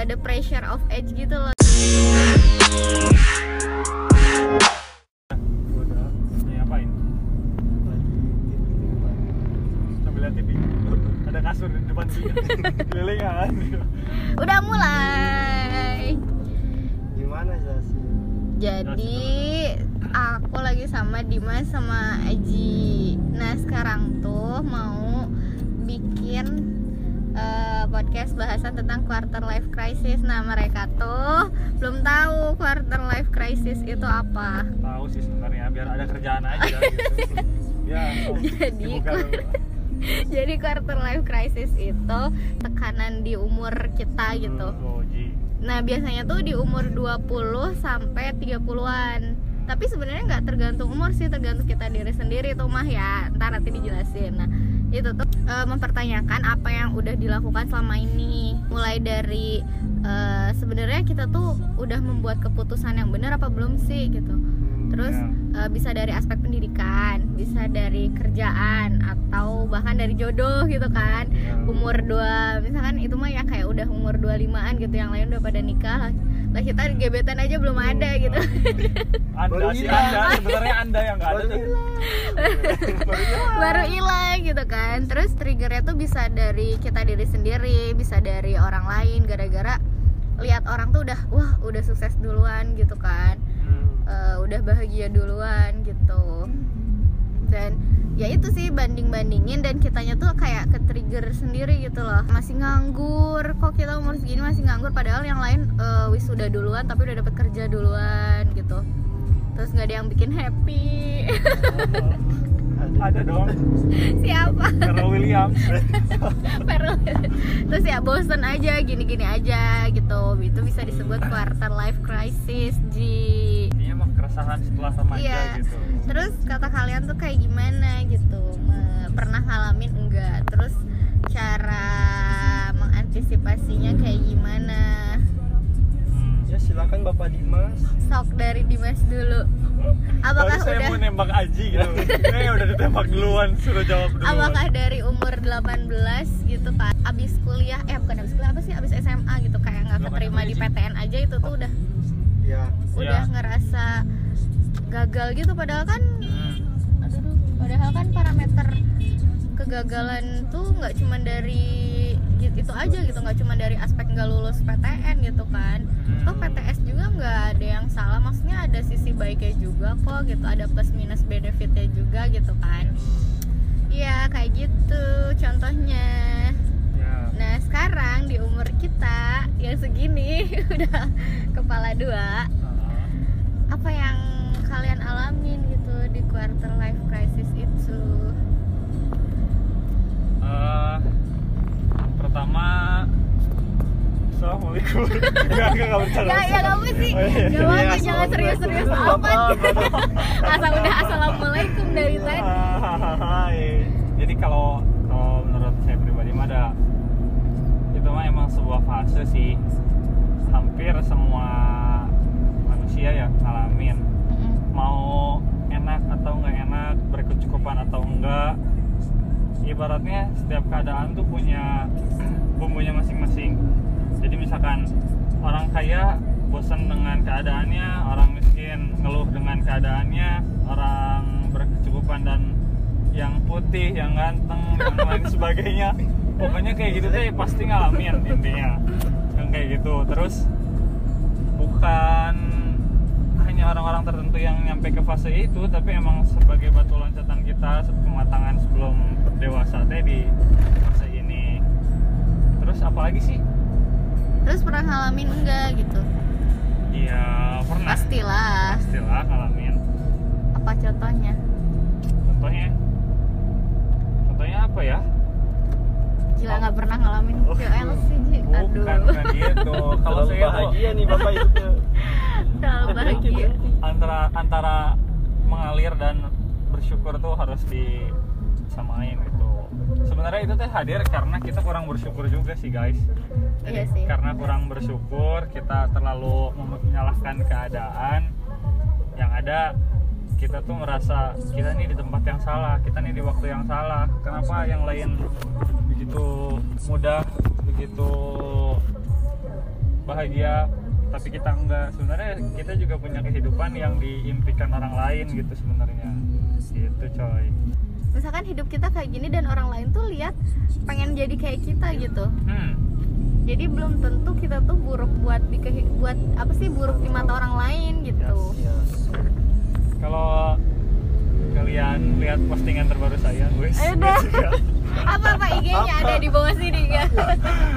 ada pressure of age gitu loh. Ada kasur di depan sini. Kelilingan udah mulai. Gimana Zasi? jadi aku lagi sama Dimas sama Aji. Nah sekarang tuh mau bikin eh, podcast bahasan tentang quarter life crisis. Nah mereka tuh belum tahu quarter life crisis itu apa. Tahu sih sebenarnya biar ada kerjaan aja gitu. Ya so, Jadi, jadi quarter life crisis itu tekanan di umur kita gitu. Oh ji. Nah biasanya tuh di umur 20 sampai 30-an Tapi sebenarnya nggak tergantung umur sih Tergantung kita diri sendiri tuh mah ya. Ntar nanti dijelasin. Nah itu tuh e, mempertanyakan apa yang udah dilakukan selama ini. Mulai dari e, sebenarnya kita tuh udah membuat keputusan yang benar apa belum sih gitu Terus Ya. e, bisa dari aspek pendidikan Bisa dari kerjaan Atau bahkan dari jodoh gitu kan. Ya. umur dua misalkan itu mah ya kayak udah umur 25an gitu yang lain udah pada nikah lah. Kita gebetan aja belum ada gitu. Anda Baru sih anda sebenarnya anda yang nggak ada Baru tuh. Baru hilang. baru hilang gitu kan. Terus triggernya tuh bisa dari kita diri sendiri bisa dari orang lain gara-gara lihat orang tuh udah wah udah sukses duluan gitu kan Eh, udah bahagia duluan gitu. Dan ya itu sih banding bandingin dan kitanya tuh kayak ke trigger sendiri gitu loh. Masih nganggur kok kita umur segini masih nganggur padahal yang lain eh, wisuda duluan tapi udah dapet kerja duluan gitu. Terus nggak ada yang bikin happy ada dong. Siapa? Pharrell Williams. Perlu. terus ya bosen aja gini-gini aja gitu. Itu bisa disebut quarter life crisis ji ini emang keresahan setelah remaja Iya. gitu. Terus kata kalian tuh kayak gimana gitu? Pernah ngalamin enggak? Terus cara mengantisipasinya kayak gimana Hmm. Ya silakan Bapak Dimas. sok dari Dimas dulu apakah Baru saya udah mau nembak Aji gitu Kayaknya udah ditembak duluan Suruh jawab duluan apakah dari umur 18 gitu kan abis kuliah eh bukan abis kuliah apa sih abis SMA gitu kayak nggak keterima di. PTN aja itu tuh udah Ya. udah Iya. ngerasa gagal gitu padahal kan Hmm. aduh padahal kan parameter kegagalan tuh nggak cuma dari gitu itu aja gitu nggak cuma dari aspek nggak lulus PTN gitu kan. Hmm. toh PTS juga nggak ada yang salah maksudnya ada sisi baiknya juga kok gitu ada plus minus benefitnya juga gitu kan. Iya kayak gitu contohnya. Ya. nah sekarang di umur kita yang segini udah kepala dua apa yang kalian alamin gitu di quarter life crisis itu? Eh, pertama Assalamualaikum. Enggak, enggak, enggak bercanda ya ya sih? Oh, iya. gak apa Iya, jangan serius-serius asal udah assalamualaikum dari tadi. Hai. Jadi kalau kalau menurut saya pribadi mah ada itu mah emang sebuah fase sih. Hampir semua manusia ya ngalamin. Mau enak atau nggak enak berkecukupan atau enggak ibaratnya setiap keadaan tuh punya bumbunya masing-masing. Jadi misalkan orang kaya bosan dengan keadaannya orang miskin ngeluh dengan keadaannya orang berkecukupan dan yang putih yang ganteng yang lain sebagainya. Pokoknya kayak gitu deh pasti ngalamin intinya. Yang kayak gitu. Terus bukan hanya orang-orang tertentu yang nyampe ke fase itu tapi emang sebagai batu loncatan kita kematangan sebelum dewasa teh di fase ini. Terus apalagi sih? Terus pernah ngalamin enggak gitu? Iya pernah. Pastilah. Pastilah ngalamin. Apa contohnya? Contohnya? Contohnya apa ya? Gila nggak pernah ngalamin. Oh. PLC Ji aduh bukan bukan gitu. Kalau saya tuh bahagia nih Bapak itu. terlalu bahagia. antara antara mengalir dan bersyukur tuh harus disamain sebenarnya itu teh hadir karena kita kurang bersyukur juga sih guys. Iya sih. karena kurang bersyukur kita terlalu menyalahkan keadaan. Yang ada kita tuh merasa kita nih di tempat yang salah kita nih di waktu yang salah. Kenapa yang lain begitu mudah begitu bahagia tapi kita enggak? Sebenarnya kita juga punya kehidupan yang diimpikan orang lain gitu sebenarnya. Gitu coy misalkan hidup kita kayak gini dan orang lain tuh lihat pengen jadi kayak kita gitu. Hmm. Jadi belum tentu kita tuh buruk buat di buat apa sih buruk di mata orang lain gitu. Iya. kalau kalian lihat postingan terbaru saya dah. apa apa IG-nya ada di bawah sini ya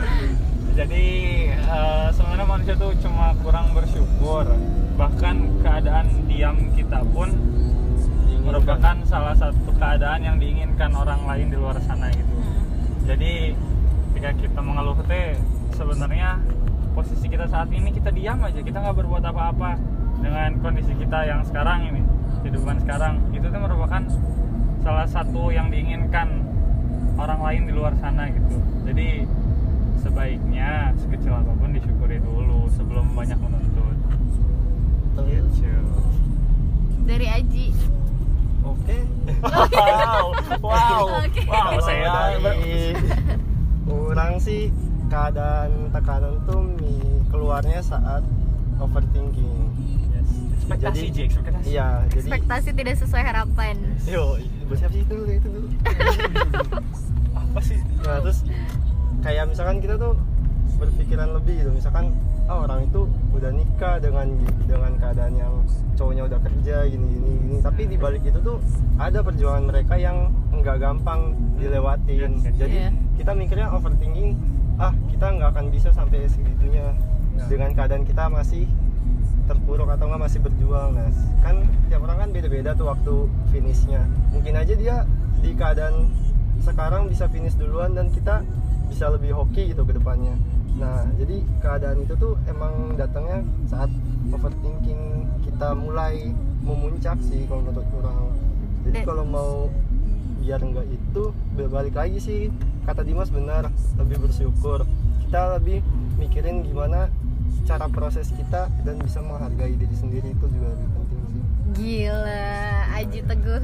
jadi eh, sebenarnya manusia tuh cuma kurang bersyukur. Bahkan keadaan diam kita pun merupakan salah satu keadaan yang diinginkan orang lain di luar sana gitu. Jadi ketika kita mengeluh teh sebenarnya posisi kita saat ini kita diam aja kita nggak berbuat apa-apa dengan kondisi kita yang sekarang ini kehidupan sekarang. Itu tuh merupakan salah satu yang diinginkan orang lain di luar sana gitu. Jadi sebaiknya sekecil apa pun disyukuri dulu sebelum banyak menuntut. Gitu. Dari Aji Oke. wow wow Oke. wow saya orang sih keadaan tekanan tuh mi- keluarnya saat overthinking. Yes. ekspektasi Jadi- ekspektasi Iya, jadi ekspektasi tidak sesuai harapan yo bersiap sih itu dulu itu dulu. apa sih Nah, terus kayak misalkan kita tuh berpikiran lebih gitu. Misalkan ah orang itu udah nikah dengan dengan keadaan yang cowoknya udah kerja gini gini gini. Tapi di balik itu tuh ada perjuangan mereka yang nggak gampang dilewatin. Yes, yes. Jadi Iya. kita mikirnya overthinking, ah kita nggak akan bisa sampai segitunya Ya. dengan keadaan kita masih terpuruk atau nggak masih berjuang nah kan tiap orang kan beda-beda tuh waktu finishnya mungkin aja dia di keadaan sekarang bisa finish duluan dan kita bisa lebih hoki gitu ke depannya nah jadi keadaan itu tuh emang datangnya saat overthinking kita mulai memuncak sih kalau menurut orang. Jadi Dan- kalau mau biar enggak itu balik lagi sih. Kata Dimas benar. Lebih bersyukur. Kita lebih mikirin gimana cara proses kita dan bisa menghargai diri sendiri itu juga lebih penting Gila, Aji Teguh.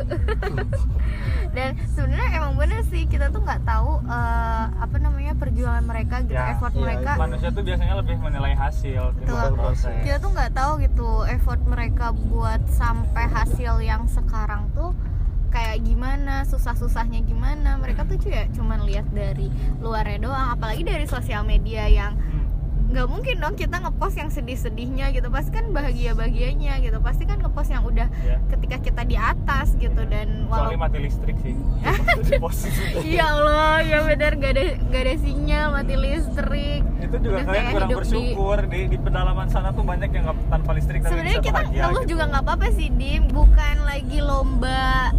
Dan sebenarnya emang bener sih kita tuh nggak tahu eh, apa namanya perjuangan mereka gitu, Ya, effort iya, mereka. manusia tuh biasanya lebih menilai hasil Betul. proses Kita tuh nggak tahu gitu effort mereka buat sampai hasil yang sekarang tuh kayak gimana, susah-susahnya gimana. Mereka tuh cuy ya cuman lihat dari luarnya doang, apalagi dari sosial media yang Hmm. Nggak mungkin dong kita ngepost yang sedih-sedihnya gitu. Pasti kan bahagia-bahagianya gitu. Pasti kan ngepost yang udah Ya. ketika kita di atas gitu dan kecuali walau mati listrik sih. Ya Allah ya benar gak ada gak ada sinyal mati listrik. Itu juga Udah kalian kayak kurang hidup di- bersyukur di... di pedalaman sana tuh banyak yang nggak tanpa listrik sebenarnya kita ngeluh gitu. juga nggak apa-apa sih dim. Bukan lagi lomba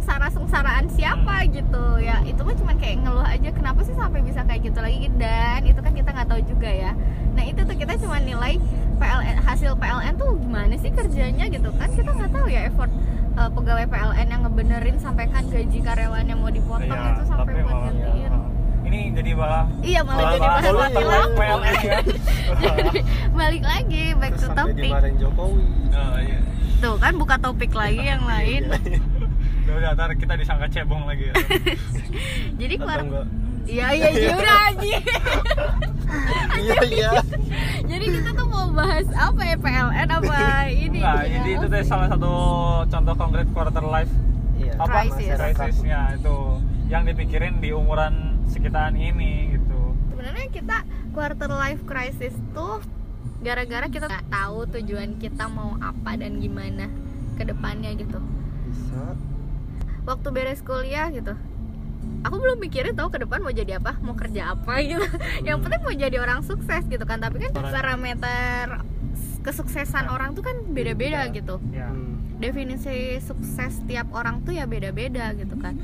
sengsara sengsaraan siapa Hmm. gitu. Ya itu mah cuman kayak ngeluh aja kenapa sih sampai bisa kayak gitu lagi? Dan itu kan kita nggak tahu juga ya. Nah itu tuh kita cuma nilai PLN hasil PLN tuh gimana sih kerjanya gitu kan? Kita nggak tahu ya effort uh, pegawai PLN yang ngebenerin sampai kan gaji karyawan yang mau dipotong Iya, itu sampai buat gantiin ini jadi malah iya malah malah jadi bahas bahas politik. mati PLN ya. Jadi, balik lagi back terus to topic. Jokowi. Oh, iya. tuh kan buka topik lagi yang lain udah udah ntar kita disangka cebong lagi ya. Jadi keluar enggak? Iya iya iya udah Aji. iya iya. Jadi kita tuh mau bahas apa ya PLN apa ini? Nah ya? jadi itu tuh salah satu contoh konkret quarter life. Iya apa? Crisis. krisisnya itu. Yang dipikirin di umuran sekitaran ini gitu. Sebenarnya kita quarter life crisis tuh gara-gara kita nggak tahu tujuan kita mau apa dan gimana ke depannya gitu. Bisa waktu beres kuliah gitu. Aku belum mikirin tahu ke depan mau jadi apa mau kerja apa gitu. Yang penting mau jadi orang sukses gitu kan. Tapi kan Orang- parameter kesuksesan orang tuh kan beda-beda gitu. Ya. Hmm. definisi sukses tiap orang tuh ya beda-beda gitu kan.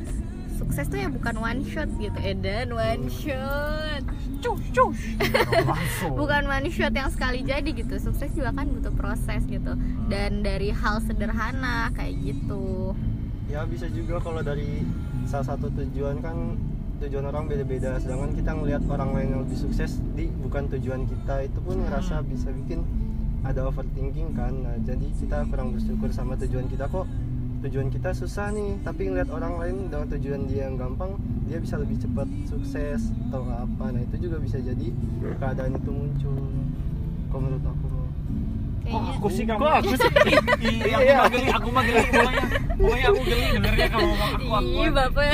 Sukses tuh ya bukan one shot gitu. Edan one shot. Cus cus. Bukan one shot yang sekali jadi gitu. Sukses juga kan butuh proses gitu. Dan dari hal sederhana kayak gitu ya bisa juga kalau dari salah satu tujuan kan tujuan orang beda-beda. Sedangkan kita ngelihat orang lain yang lebih sukses di bukan tujuan kita itu pun Hmm. ngerasa bisa bikin ada overthinking kan. Nah, jadi kita kurang bersyukur sama tujuan kita. Kok tujuan kita susah nih tapi ngeliat orang lain dengan tujuan dia yang gampang dia bisa lebih cepat sukses atau apa. Nah itu juga bisa jadi keadaan itu muncul. Kalau menurut aku Kok kayaknya aku sih kamu? Kok aku sih? Ih, aku mah geli, aku mah geli pokoknya. Pokoknya aku geli dengernya kalau ngomong aku aku. Ih, bapak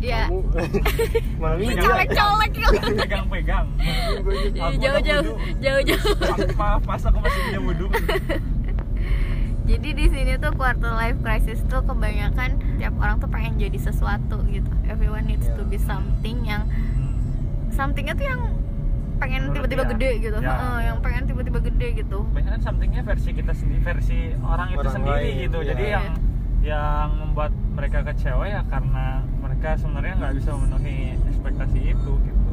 ya kamu malam ini colek-colek Pegang-pegang. Aku jauh-jauh jauh-jauh pas aku masih punya wudhu. jadi di sini tuh quarter life crisis tuh kebanyakan tiap orang tuh pengen jadi sesuatu gitu everyone needs to be something yang somethingnya tuh yang pengen tiba-tiba dia. gede gitu Ya. Heeh, yang pengen tiba-tiba gede gitu Banyak kan somethingnya versi kita sendiri, versi orang itu Orang sendiri lain, gitu. iya. Jadi yang yang membuat mereka kecewa ya karena mereka sebenarnya nggak bisa memenuhi ekspektasi itu gitu.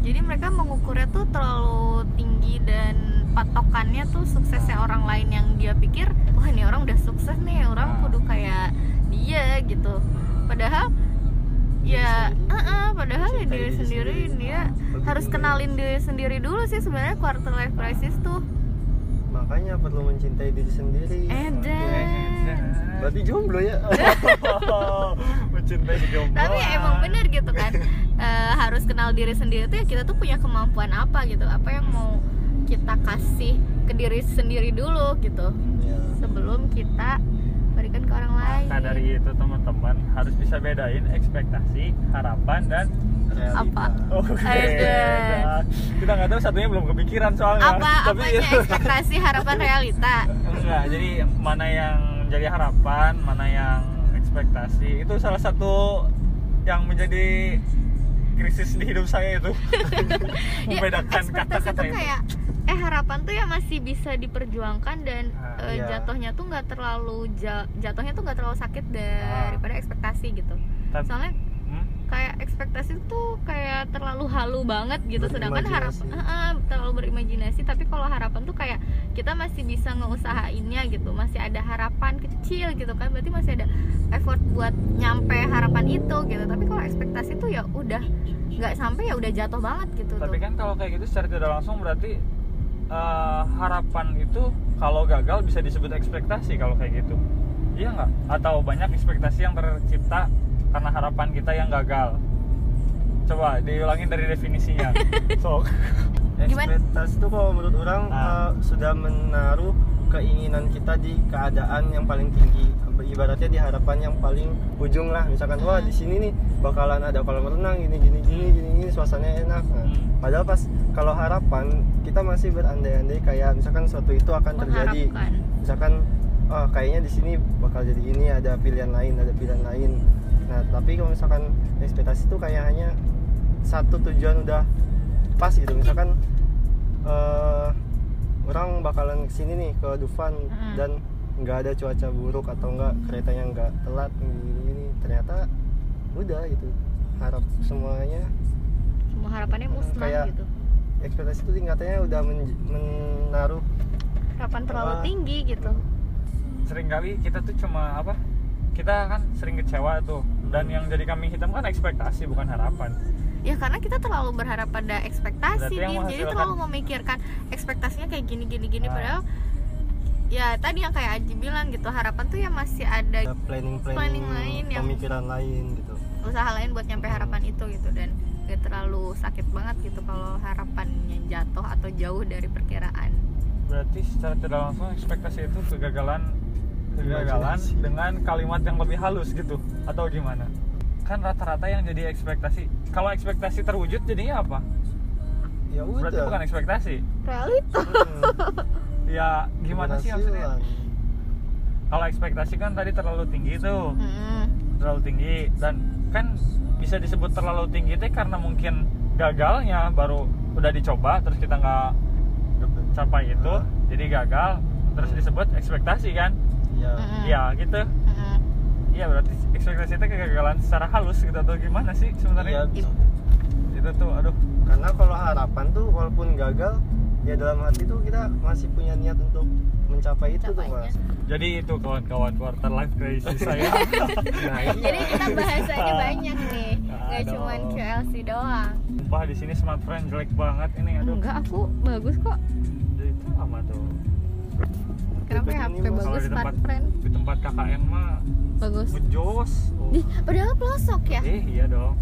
jadi mereka mengukurnya tuh terlalu tinggi dan patokannya tuh suksesnya orang lain yang dia pikir wah ini orang udah sukses nih orang Nah. kudu kayak dia gitu padahal ya sendiri. eh-eh, padahal ya diri diri sendiri dia Lebih harus kenalin diri sendiri dulu sih sebenarnya quarter life crisis tuh. Makanya perlu mencintai diri sendiri. Edan. Berarti jomblo ya? Mencintai jomblo. tapi ya emang bener gitu kan Eh, harus kenal diri sendiri tuh ya kita tuh punya kemampuan apa gitu. Apa yang mau kita kasih ke diri sendiri dulu gitu. Ya. sebelum kita berikan ke orang lain Maka dari itu teman-teman harus bisa bedain ekspektasi, harapan dan realita. Apa? Ada. Nah, Kita nggak tahu satunya belum kepikiran soalnya. apa Tapi apanya ekspektasi harapan realita enggak. Jadi mana yang jadi harapan, mana yang ekspektasi itu salah satu yang menjadi krisis di hidup saya itu membedakan Ya, ekspektasi kata-kata itu. kayak eh harapan tuh ya masih bisa diperjuangkan dan Ah, eh, iya. jatuhnya tuh nggak terlalu ja- jatuhnya tuh nggak terlalu sakit Ah. daripada ekspektasi gitu Tapi- soalnya? Kayak ekspektasi tuh kayak terlalu halu banget gitu sedangkan harapan Berimajinasi. terlalu berimajinasi tapi kalau harapan tuh kayak kita masih bisa ngeusahainnya gitu masih ada harapan kecil gitu kan berarti masih ada effort buat nyampe harapan itu gitu tapi kalau ekspektasi tuh ya udah nggak sampai ya udah jatuh banget gitu Tapi tuh kan kalau kayak gitu secara tidak langsung berarti eh, harapan itu kalau gagal bisa disebut ekspektasi kalau kayak gitu. Iya nggak? Atau banyak ekspektasi yang tercipta karena harapan kita yang gagal. Coba diulangin dari definisinya. So, ekspektasi itu kalau menurut orang Ah. eh, sudah menaruh keinginan kita di keadaan yang paling tinggi. Ibaratnya di harapan yang paling ujung lah. Misalkan wah di sini nih bakalan ada kolam renang gini gini gini gini, gini suasananya enak. Nah, Hmm. padahal pas kalau harapan kita masih berandai-andai kayak misalkan suatu itu akan terjadi. Misalkan oh kayaknya di sini bakal jadi ini ada pilihan lain ada pilihan lain nah tapi kalau misalkan ekspektasi itu kayak hanya satu tujuan udah pas gitu misalkan eh, orang bakalan ke sini nih ke Dufan Mm. dan nggak ada cuaca buruk atau enggak keretanya nggak telat gini gini ternyata udah gitu harap semuanya semua harapannya musnah Kayak- gitu ekspektasi itu tingkatannya udah men- menaruh harapan terlalu Apa? tinggi gitu sering kali kita tuh cuma apa? Kita kan sering kecewa tuh. Dan yang jadi kambing hitam kan ekspektasi bukan harapan. ya karena kita terlalu berharap pada ekspektasi Din. jadi terlalu memikirkan ekspektasinya kayak gini gini gini Ah. padahal ya tadi yang kayak Aji bilang gitu harapan tuh ya masih ada planning planning, Planning lain yang- pemikiran lain gitu usaha lain buat nyampe harapan itu gitu dan gak terlalu sakit banget gitu kalau harapannya jatuh atau jauh dari perkiraan Berarti secara tidak langsung ekspektasi itu kegagalan kegagalan dengan kalimat yang lebih halus gitu atau gimana? Kan rata-rata yang jadi ekspektasi. Kalau ekspektasi terwujud jadinya apa? ya udah Berarti bukan ekspektasi. realita Hmm, Ya gimana sih maksudnya? Kalau ekspektasi kan tadi terlalu tinggi tuh, Mm-mm. terlalu tinggi dan kan bisa disebut terlalu tinggi teh karena mungkin gagalnya baru udah dicoba terus kita nggak capai itu, Ah. jadi gagal terus disebut ekspektasi kan? Ya Mm-mm. Iya gitu. Iya berarti ekspektasi itu kegagalan secara halus gitu atau gimana sih sebenarnya? Iya, Itu tuh aduh. karena kalau harapan tuh walaupun gagal ya dalam hati tuh kita masih punya niat untuk mencapai itu tuh mas Jadi itu kawan-kawan quarter life crisis saya. nah ini jadi kita bahasanya banyak nih nggak Aduh. cuman QLC doang Sumpah di sini smartphone jelek banget ini aduh. enggak aku bagus kok Jadi itu lama tuh. Kenapa ya? HP bagus? Di Smart Friend? di tempat KKN mah bagus. ngejos. Oh. Ih, padahal pelosok ya? Eh iya dong.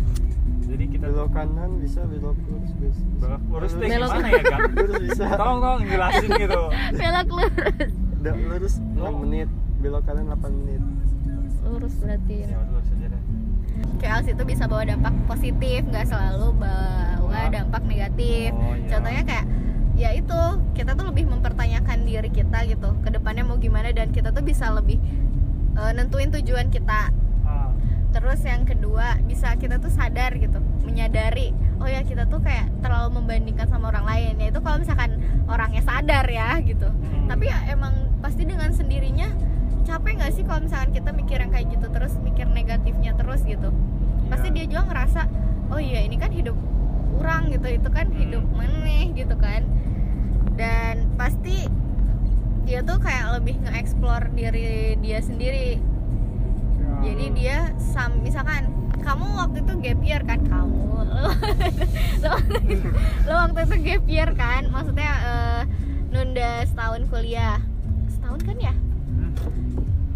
Jadi kita belok kanan bisa belok lurus bisa. Belok lurus deh Belok. gimana ya kan lurus bisa. Tolong tolong jelasin gitu. Belok lurus. Da- lurus 6 Oh. menit. Belok kanan 8 menit. Lurus berarti. Ya lurus aja deh. Chaos itu bisa bawa dampak positif nggak selalu bawa dampak negatif. Oh, iya. contohnya kayak ya itu kita tuh lebih mempertanyakan diri kita gitu ke depannya mau gimana dan kita tuh bisa lebih eh, nentuin tujuan kita ah, terus yang kedua bisa kita tuh sadar gitu menyadari oh ya kita tuh kayak terlalu membandingkan sama orang lain ya itu kalau misalkan orangnya sadar ya gitu hmm. tapi ya emang pasti dengan sendirinya capek nggak sih kalau misalkan kita mikir yang kayak gitu terus mikir negatifnya terus gitu pasti Iya. dia juga ngerasa oh iya ini kan hidup kurang gitu itu kan Hmm. hidup meneh gitu kan dan pasti dia tuh kayak lebih nge-explore diri dia sendiri. Ya. jadi dia sam misalkan kamu waktu itu gap year kan? Kamu. Lo, lo, lo waktu itu gap year kan? Maksudnya eh, nunda setahun kuliah. Setahun kan ya.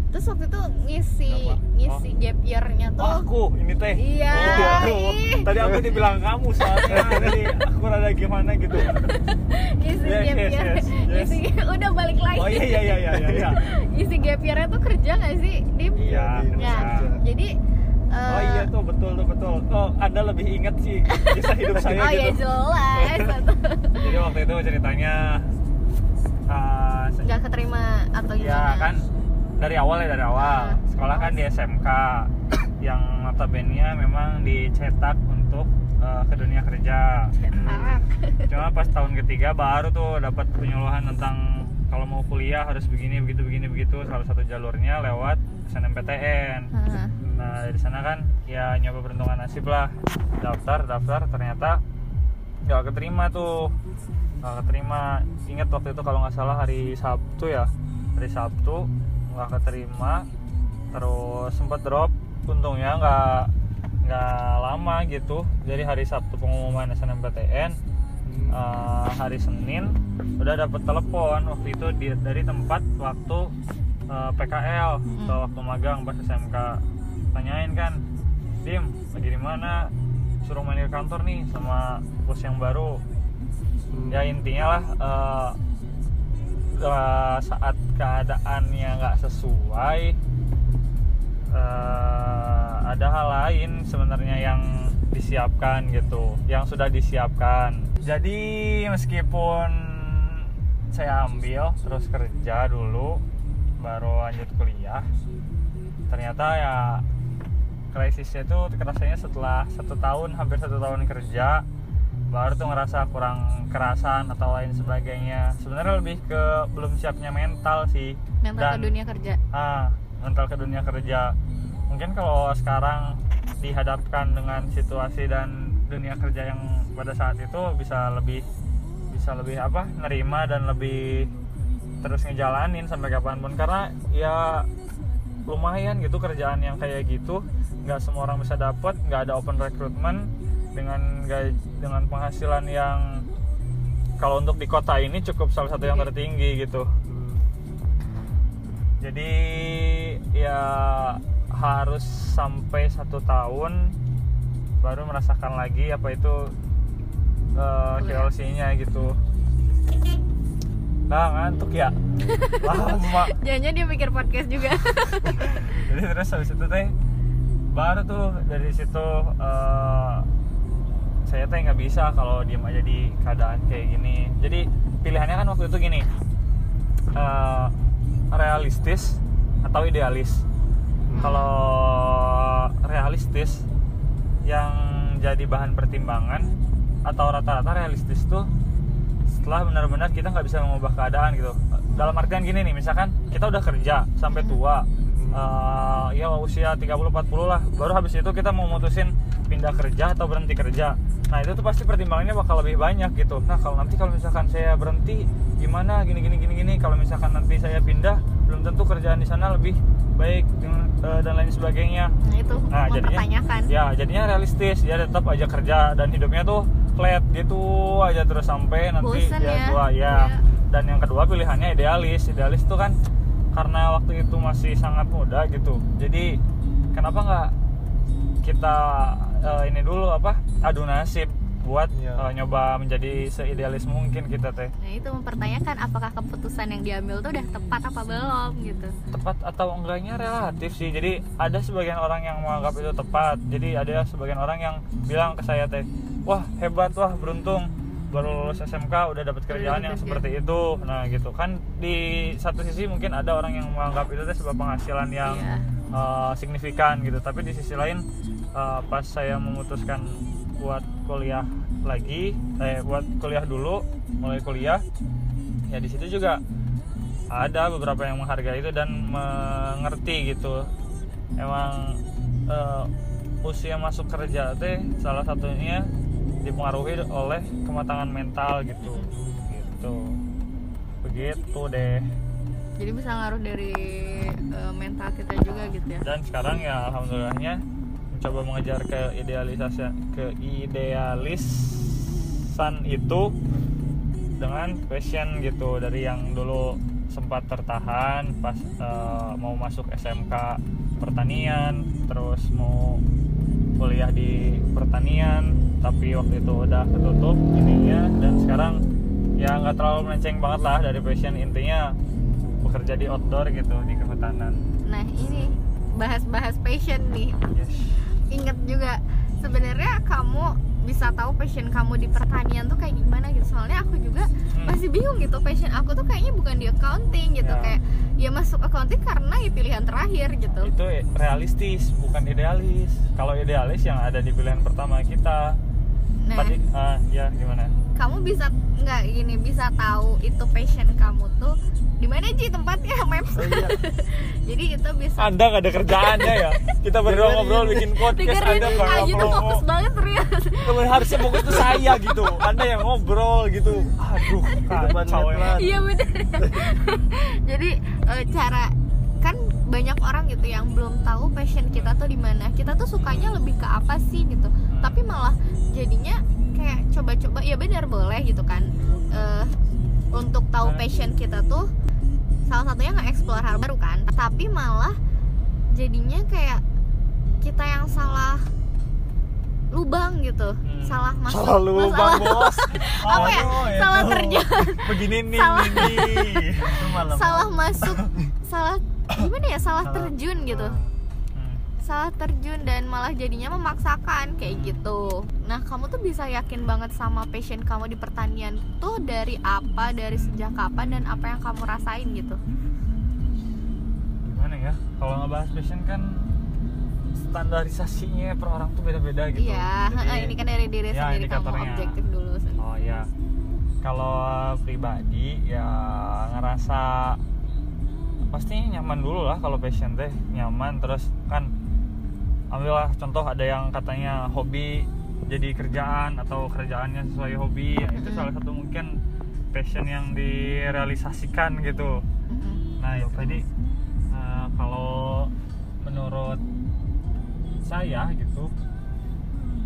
Terus waktu itu ngisi Kenapa? ngisi gap year-nya tuh Oh, aku ini teh. Iya, Oh, aku. Tadi aku dibilang kamu soalnya. Jadi aku rada gimana gitu. ngisi Yes, gap yes, year yes, yes. ngisi udah balik lagi Oh iya iya iya iya iya. iya. ngisi gap year tuh kerja nggak sih dim Iya, di nah kerja. jadi eh, Oh iya tuh betul tuh betul. Oh, Anda lebih ingat sih kisah hidup saya oh ya gitu. jelas Jadi waktu itu ceritanya uh, nggak keterima atau ya gimana kan dari awal ya dari awal. Ah. sekolah kan di SMK yang notabene memang dicetak untuk uh, ke dunia kerja. Cetak. cuma pas tahun ketiga baru tuh dapat penyuluhan tentang kalau mau kuliah harus begini begitu begini begitu. Salah satu jalurnya lewat SNMPTN nah dari sana kan ya nyoba peruntungan nasib lah. Daftar daftar ternyata nggak keterima tuh. Nggak keterima. Ingat waktu itu kalau nggak salah hari Sabtu ya? Hari Sabtu nggak keterima terus sempat drop untungnya nggak nggak lama gitu. Jadi hari Sabtu pengumuman SNMPTN eh, hari Senin udah dapet telepon. Waktu itu di- dari tempat waktu eh, PKL atau waktu magang pas SMK tanyain kan Dim lagi di mana? Suruh main ke kantor nih sama bos yang baru. Hmm. ya intinya lah eh, eh, saat keadaannya nggak sesuai eh, ada hal lain sebenarnya yang disiapkan gitu yang sudah disiapkan. Jadi meskipun saya ambil terus kerja dulu baru lanjut kuliah ternyata ya krisisnya itu kerasanya setelah satu tahun hampir satu tahun kerja baru tuh ngerasa kurang kerasan atau lain sebagainya. Sebenarnya lebih ke belum siapnya mental sih. Mental ke Dan- dunia kerja. Ah mental ke dunia kerja. Mungkin kalau sekarang dihadapkan dengan situasi dan dunia kerja yang pada saat itu bisa lebih bisa lebih apa nerima dan lebih terus ngejalanin sampai kapan pun. Karena ya lumayan gitu kerjaan yang kayak gitu. Nggak semua orang bisa dapat nggak ada open recruitment dengan gaj- dengan penghasilan yang kalau untuk di kota ini cukup salah satu yang tertinggi gitu. Jadi ya harus sampai satu tahun baru merasakan lagi apa itu uh. KLC-nya gitu. Nah ngantuk ya? Lama. Jangan dia mikir podcast juga. Jadi terus habis itu teh baru tuh dari situ eh, saya teh nggak bisa kalau diem aja di keadaan kayak gini. Jadi pilihannya kan waktu itu gini. Eh, realistis atau idealis? Kalau realistis yang jadi bahan pertimbangan atau rata-rata realistis tuh setelah benar-benar kita nggak bisa mengubah keadaan gitu. Dalam artian gini nih misalkan kita udah kerja sampai tua eh, ya usia 30-40 lah baru habis itu kita mau mutusin pindah kerja atau berhenti kerja nah itu tuh pasti pertimbangannya bakal lebih banyak gitu. Nah kalau nanti kalau misalkan saya berhenti gimana? Gini gini gini gini. Kalau misalkan nanti saya pindah belum tentu kerjaan di sana lebih baik eh, dan lain sebagainya. Nah itu Nah, jadinya ya jadinya realistis. Dia tetap aja kerja dan hidupnya tuh flat gitu aja terus sampai nanti bosen ya tua ya. Iya. dan yang kedua pilihannya idealis. Idealis itu kan karena waktu itu masih sangat muda gitu. Jadi kenapa nggak kita eh, ini dulu apa adu nasib buat Iya. eh, nyoba menjadi seidealis mungkin kita teh. Nah itu mempertanyakan apakah keputusan yang diambil tuh udah tepat apa belum gitu. tepat atau enggaknya relatif sih. Jadi ada sebagian orang yang menganggap itu tepat. Jadi ada sebagian orang yang bilang ke saya teh wah hebat wah beruntung. Baru lulus SMK udah dapat kerjaan yang seperti itu. Nah gitu. Kan di satu sisi mungkin ada orang yang menganggap itu teh sebuah penghasilan yang Iya. uh, signifikan gitu. Tapi di sisi lain uh, pas saya memutuskan buat kuliah lagi eh buat kuliah dulu mulai kuliah ya di situ juga ada beberapa yang menghargai itu dan mengerti gitu. Emang uh, usia masuk kerja teh salah satunya dipengaruhi oleh kematangan mental gitu. Gitu. Begitu deh. Jadi bisa ngaruh dari eh, mental kita juga gitu ya. dan sekarang ya alhamdulillahnya mencoba mengejar ke idealisasi ke idealisan itu dengan passion gitu. Dari yang dulu sempat tertahan pas eh, mau masuk SMK pertanian terus mau kuliah di pertanian tapi waktu itu udah ketutup ininya dan sekarang ya nggak terlalu melenceng banget lah dari passion. Intinya bekerja di outdoor gitu di kehutanan. Nah ini bahas-bahas passion nih. yes Ingat juga sebenarnya kamu bisa tahu passion kamu di pertanian tuh kayak gimana gitu. Soalnya aku juga Hmm. masih bingung gitu passion aku tuh kayaknya bukan di accounting gitu Ya. kayak ya masuk accounting karena ya pilihan terakhir gitu. itu realistis bukan idealis kalau idealis yang ada di pilihan pertama kita Nah, tadi ah ya gimana kamu bisa nggak gini bisa tahu itu passion kamu tuh di mana sih tempatnya maps Oh iya. jadi itu bisa anda nggak ada kerjaannya ya? Kita berdua ngobrol bikin podcast dengerin anda nggak tuh promo fokus banget serius Temen harusnya fokus tuh saya gitu. Anda yang ngobrol gitu. Aduh kacau ya. iya bener. Jadi eh, cara kan banyak orang gitu yang belum tahu passion kita tuh di mana. Kita tuh sukanya lebih ke apa sih gitu tapi malah jadinya kayak coba-coba ya benar boleh gitu kan Eh, untuk tahu passion kita tuh salah satunya nge-explore hal baru kan tapi malah jadinya kayak kita yang salah lubang gitu Hmm. salah masuk salah lu masalah- bos Apa ya? Aduh, Salah itu. terjun. begini nih Salah. Itu malam. salah masuk salah gimana ya salah Salah. terjun gitu. Salah terjun dan malah jadinya memaksakan kayak gitu. Nah kamu tuh bisa yakin banget sama passion kamu di pertanian tuh dari apa dari sejak kapan dan apa yang kamu rasain gitu? Gimana ya? Kalau ngebahas passion kan standarisasinya per orang tuh beda-beda gitu. Iya Jadi- ini kan dari diri ya, sendiri kamu objektif dulu Oh ya, kalau pribadi ya ngerasa pasti nyaman dulu lah kalau passion teh nyaman. Terus kan ambillah contoh ada yang katanya hobi jadi kerjaan atau kerjaannya sesuai hobi ya, itu salah satu mungkin passion yang direalisasikan gitu. Nah itu tadi eh, kalau menurut saya gitu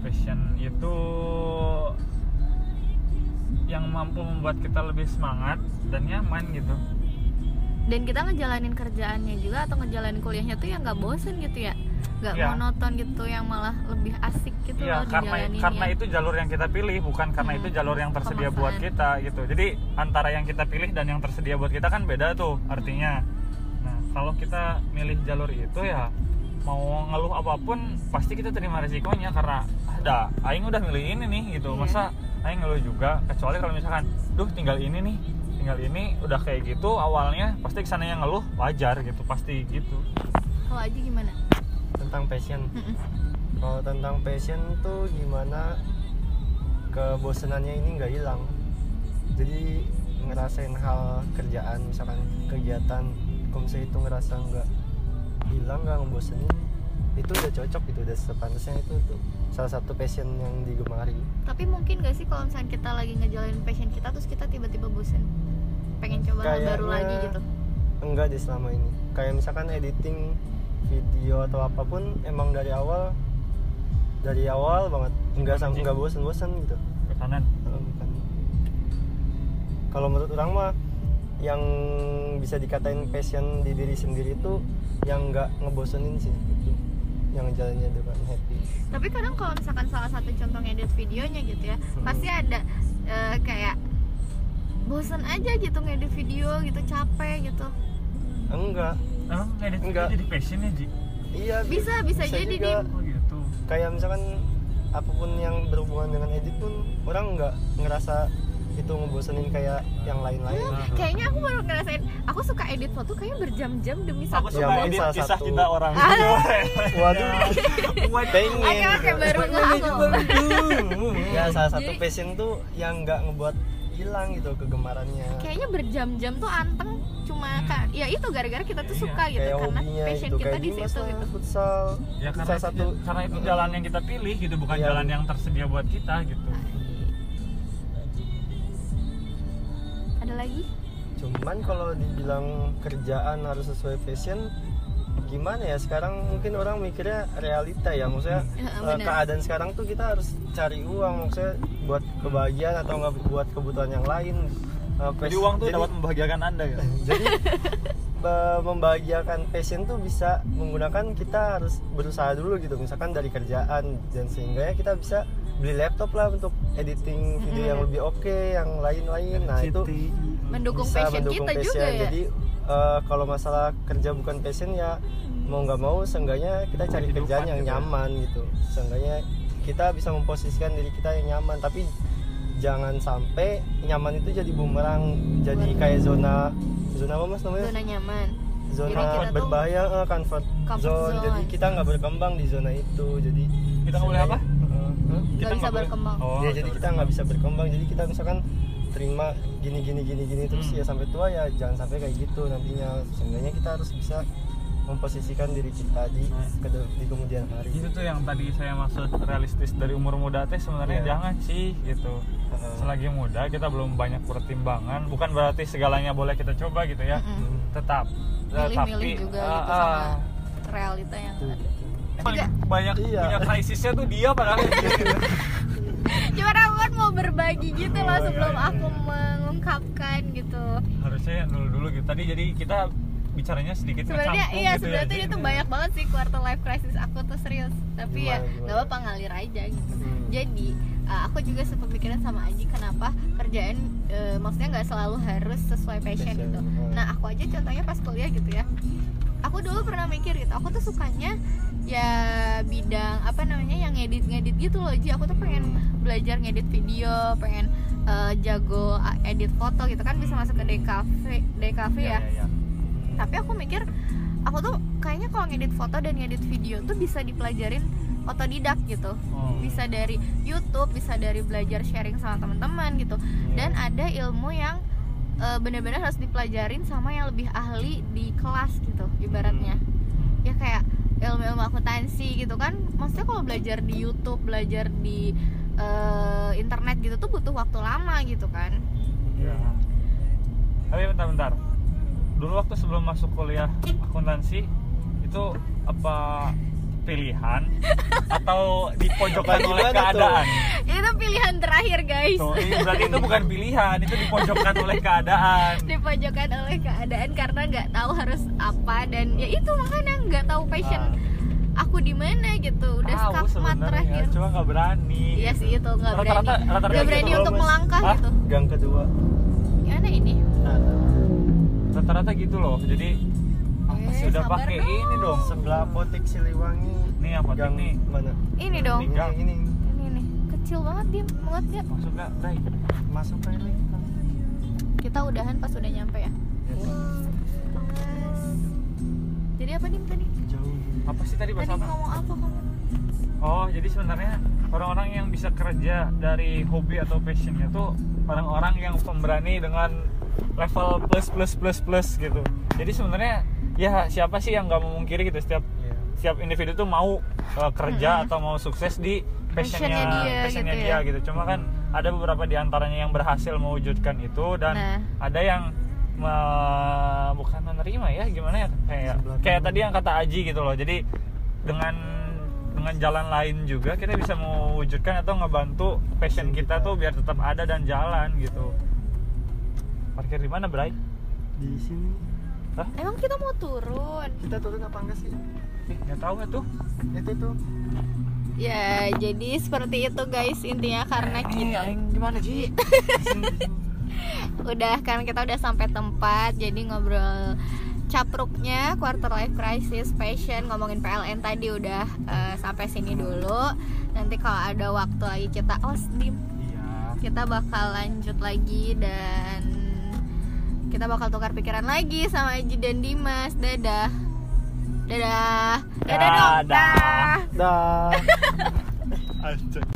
passion itu yang mampu membuat kita lebih semangat dan nyaman gitu. Dan kita ngejalanin kerjaannya juga atau ngejalanin kuliahnya tuh yang nggak bosen gitu ya nggak Iya. monoton gitu yang malah lebih asik gitu Iya, loh karena karena itu jalur yang kita pilih bukan karena Hmm, itu jalur yang tersedia pemaksaan. buat kita gitu. Jadi antara yang kita pilih dan yang tersedia buat kita kan beda tuh artinya. Nah kalau kita milih jalur itu ya mau ngeluh apa pun pasti kita terima resikonya karena ada aing udah milih ini nih gitu. Iya. masa aing ngeluh juga? Kecuali kalau misalkan duh tinggal ini nih tinggal ini udah kayak gitu awalnya pasti ke sana yang ngeluh wajar gitu. Pasti gitu. Kalau aja gimana tentang passion. Kalau tentang passion tuh gimana? Kebosanannya ini nggak hilang. Jadi ngerasain hal kerjaan misalkan kegiatan misalnya itu ngerasa nggak hilang nggak ngebosenin itu udah cocok gitu udah sepantasnya itu tuh salah satu passion yang digemari. Tapi mungkin gak sih kalau misalnya kita lagi ngejalanin passion kita terus kita tiba-tiba bosen? Pengen coba hal baru Kayaknya- lagi gitu? enggak deh selama ini. Kayak misalkan editing video atau apa pun emang dari awal dari awal banget. Enggak sam enggak bosen-bosen gitu. Ke kanan Kalau bukan- kalau menurut orang mah yang bisa dikatain passion di diri sendiri itu yang nggak ngebosenin sih itu yang jalannya dengan happy. Tapi kadang kalau misalkan salah satu contoh ngedit videonya gitu ya Hmm. pasti ada eh, kayak bosan aja gitu ngedit video gitu capek gitu. Enggak emang edit video Enggak. jadi passion ya Ji? iya bi- bisa bisa, jadi juga. Oh gitu. Kayak misalkan apa pun yang berhubungan dengan edit pun orang nggak ngerasa itu ngebosenin kayak yang lain-lain. Nah. kayaknya aku baru ngerasain. Aku suka edit foto kayak berjam-jam demi aku satu Ya, suka mungkin edit salah kisah satu. cinta orang. Waduh. Pengen. Oke oke baru nggak aku. ya salah satu Jadi- passion tuh yang nggak ngebuat hilang gitu kegemarannya. Kayaknya berjam-jam tuh anteng cuma ka- ya itu gara-gara kita tuh Iya, suka gitu kayak karena hobinya passion gitu kita kayak di situ gitu. futsal ya karena salah satu karena itu jalan yang kita pilih gitu bukan Iya. jalan yang tersedia buat kita gitu. Ada lagi? Cuman kalau dibilang kerjaan harus sesuai passion gimana ya? Sekarang mungkin orang mikirnya realita ya maksudnya Ya, eh, benar. keadaan sekarang tuh kita harus cari uang maksudnya buat kebahagiaan atau nggak buat kebutuhan yang lain jadi uang tuh jadi- dapat membahagiakan anda ya? Jadi be- membahagiakan passion tuh bisa menggunakan kita harus berusaha dulu gitu. Misalkan dari kerjaan dan sehingga ya kita bisa beli laptop lah untuk editing video yang lebih oke yang lain-lain. Nah itu mendukung bisa passion mendukung kita passion. juga ya? Jadi eh, kalau masalah kerja bukan passion ya mau nggak mau seenggaknya kita cari kerjaan yang gitu ya. nyaman gitu. Seenggaknya kita bisa memposisikan diri kita yang nyaman. Tapi jangan sampai nyaman itu jadi bumerang jadi kayak zona zona apa mas namanya zona nyaman zona Jadi kita berbahaya eh, comfort, comfort zone. zone. jadi kita nggak berkembang di zona itu jadi Kita nggak boleh apa? Eh. Nggak bisa nggak boleh- berkembang. oh, ya jadi kita nggak bisa berkembang jadi kita misalkan terima gini gini gini gini terus Hmm. ya sampai tua ya jangan sampai kayak gitu nantinya seenggaknya kita harus bisa memposisikan diri kita di Nah. ke- di kemudian hari itu tuh yang tadi saya maksud realistis dari umur muda teh sebenarnya Iya. jangan sih gitu Heeh. selagi muda kita belum banyak pertimbangan bukan berarti segalanya boleh kita coba gitu ya Mm-mm. Hmm. tetap milih-milih tapi juga ah, gitu ah, sama realita yang Tuh, ada paling banyak Iya. punya krisisnya tuh dia padahal cuma aku kan mau berbagi gitu loh Oh, iya, sebelum iya, aku iya. mengungkapkan gitu harusnya dulu dulu gitu tadi jadi kita bicaranya sedikit sebenarnya iya gitu sebenarnya tuh ya, itu Ji. banyak banget sih quarter life crisis aku tuh serius tapi ya Gimana, gimana? nggak apa-apa ngalir aja gitu Hmm. jadi uh, aku juga sempat pikiran sama Aji kenapa kerjaan uh, maksudnya nggak selalu harus sesuai passion, Passion, gitu hmm. nah aku aja contohnya pas kuliah gitu ya aku dulu pernah mikir gitu aku tuh sukanya ya bidang apa namanya yang ngedit ngedit gitu loh Ji aku tuh pengen belajar ngedit video pengen uh, jago edit foto gitu kan bisa masuk ke DKV DKV Iya, ya iya, iya. Tapi aku mikir aku tuh kayaknya kalau ngedit foto dan ngedit video tuh bisa dipelajarin otodidak gitu Oh. bisa dari YouTube bisa dari belajar sharing sama teman-teman gitu dan ada ilmu yang eh, benar-benar harus dipelajarin sama yang lebih ahli di kelas gitu ibaratnya Hmm. ya kayak ilmu-ilmu akuntansi gitu kan maksudnya kalau belajar di YouTube belajar di eh, internet gitu tuh butuh waktu lama gitu kan Ya. Tapi bentar-bentar. Dulu waktu sebelum masuk kuliah akuntansi itu apa pilihan atau dipojokkan oleh tuh? keadaan? itu pilihan terakhir guys Tuh, ini berarti itu bukan pilihan, itu dipojokkan oleh keadaan. dipojokkan oleh keadaan karena nggak tahu harus apa dan ya itu makanya nggak tahu passion aku di mana gitu udah Ah. Tahu skakmat terakhir cuma nggak berani. iya sih itu nggak berani nggak berani gitu, untuk Mas. melangkah Hah? gitu gang kedua Rata-rata gitu loh. Jadi apa Eh, sih udah pakai dong. ini dong. sebelah apotek Siliwangi Nih apa gang nih? mana ini dong Ini gang. ini, ini ini nih kecil banget dia banget ya Masuk nggak, Bray? masuk ini kita udahan pas udah nyampe ya Yes. jadi apa nih tadi jauh Apa sih tadi tadi bahasa apa? ngomong apa kamu Oh, jadi sebenarnya orang-orang yang bisa kerja dari hobi atau passionnya tuh orang-orang yang pemberani dengan level plus plus plus plus gitu. Jadi sebenarnya ya siapa sih yang nggak memungkiri gitu setiap Iya. setiap individu tuh mau uh, kerja atau mau sukses di passionnya Passionnya dia passionnya gitu dia ya. gitu. Cuma kan ada beberapa di antaranya yang berhasil mewujudkan itu dan Nah. ada yang me- bukan menerima ya gimana ya kayak kayak tadi yang kata Aji gitu loh. Jadi dengan dengan jalan lain juga kita bisa mewujudkan atau ngebantu passion kita tuh biar tetap ada dan jalan gitu. Parkir di mana, Bray? di sini emang kita mau turun kita turun apa enggak sih Eh, nggak tahu nggak tuh itu tuh ya jadi seperti itu guys intinya karena Eh, kita aing gimana Ji? udah kan kita udah sampai tempat jadi ngobrol capruknya quarter life crisis passion ngomongin PLN tadi udah eh, sampai sini dulu nanti kalau ada waktu lagi kita oh dim Iya. kita bakal lanjut lagi dan kita bakal tukar pikiran lagi sama Aji dan Dimas dadah dadah dadah dong Dadah. dah dah Anjay.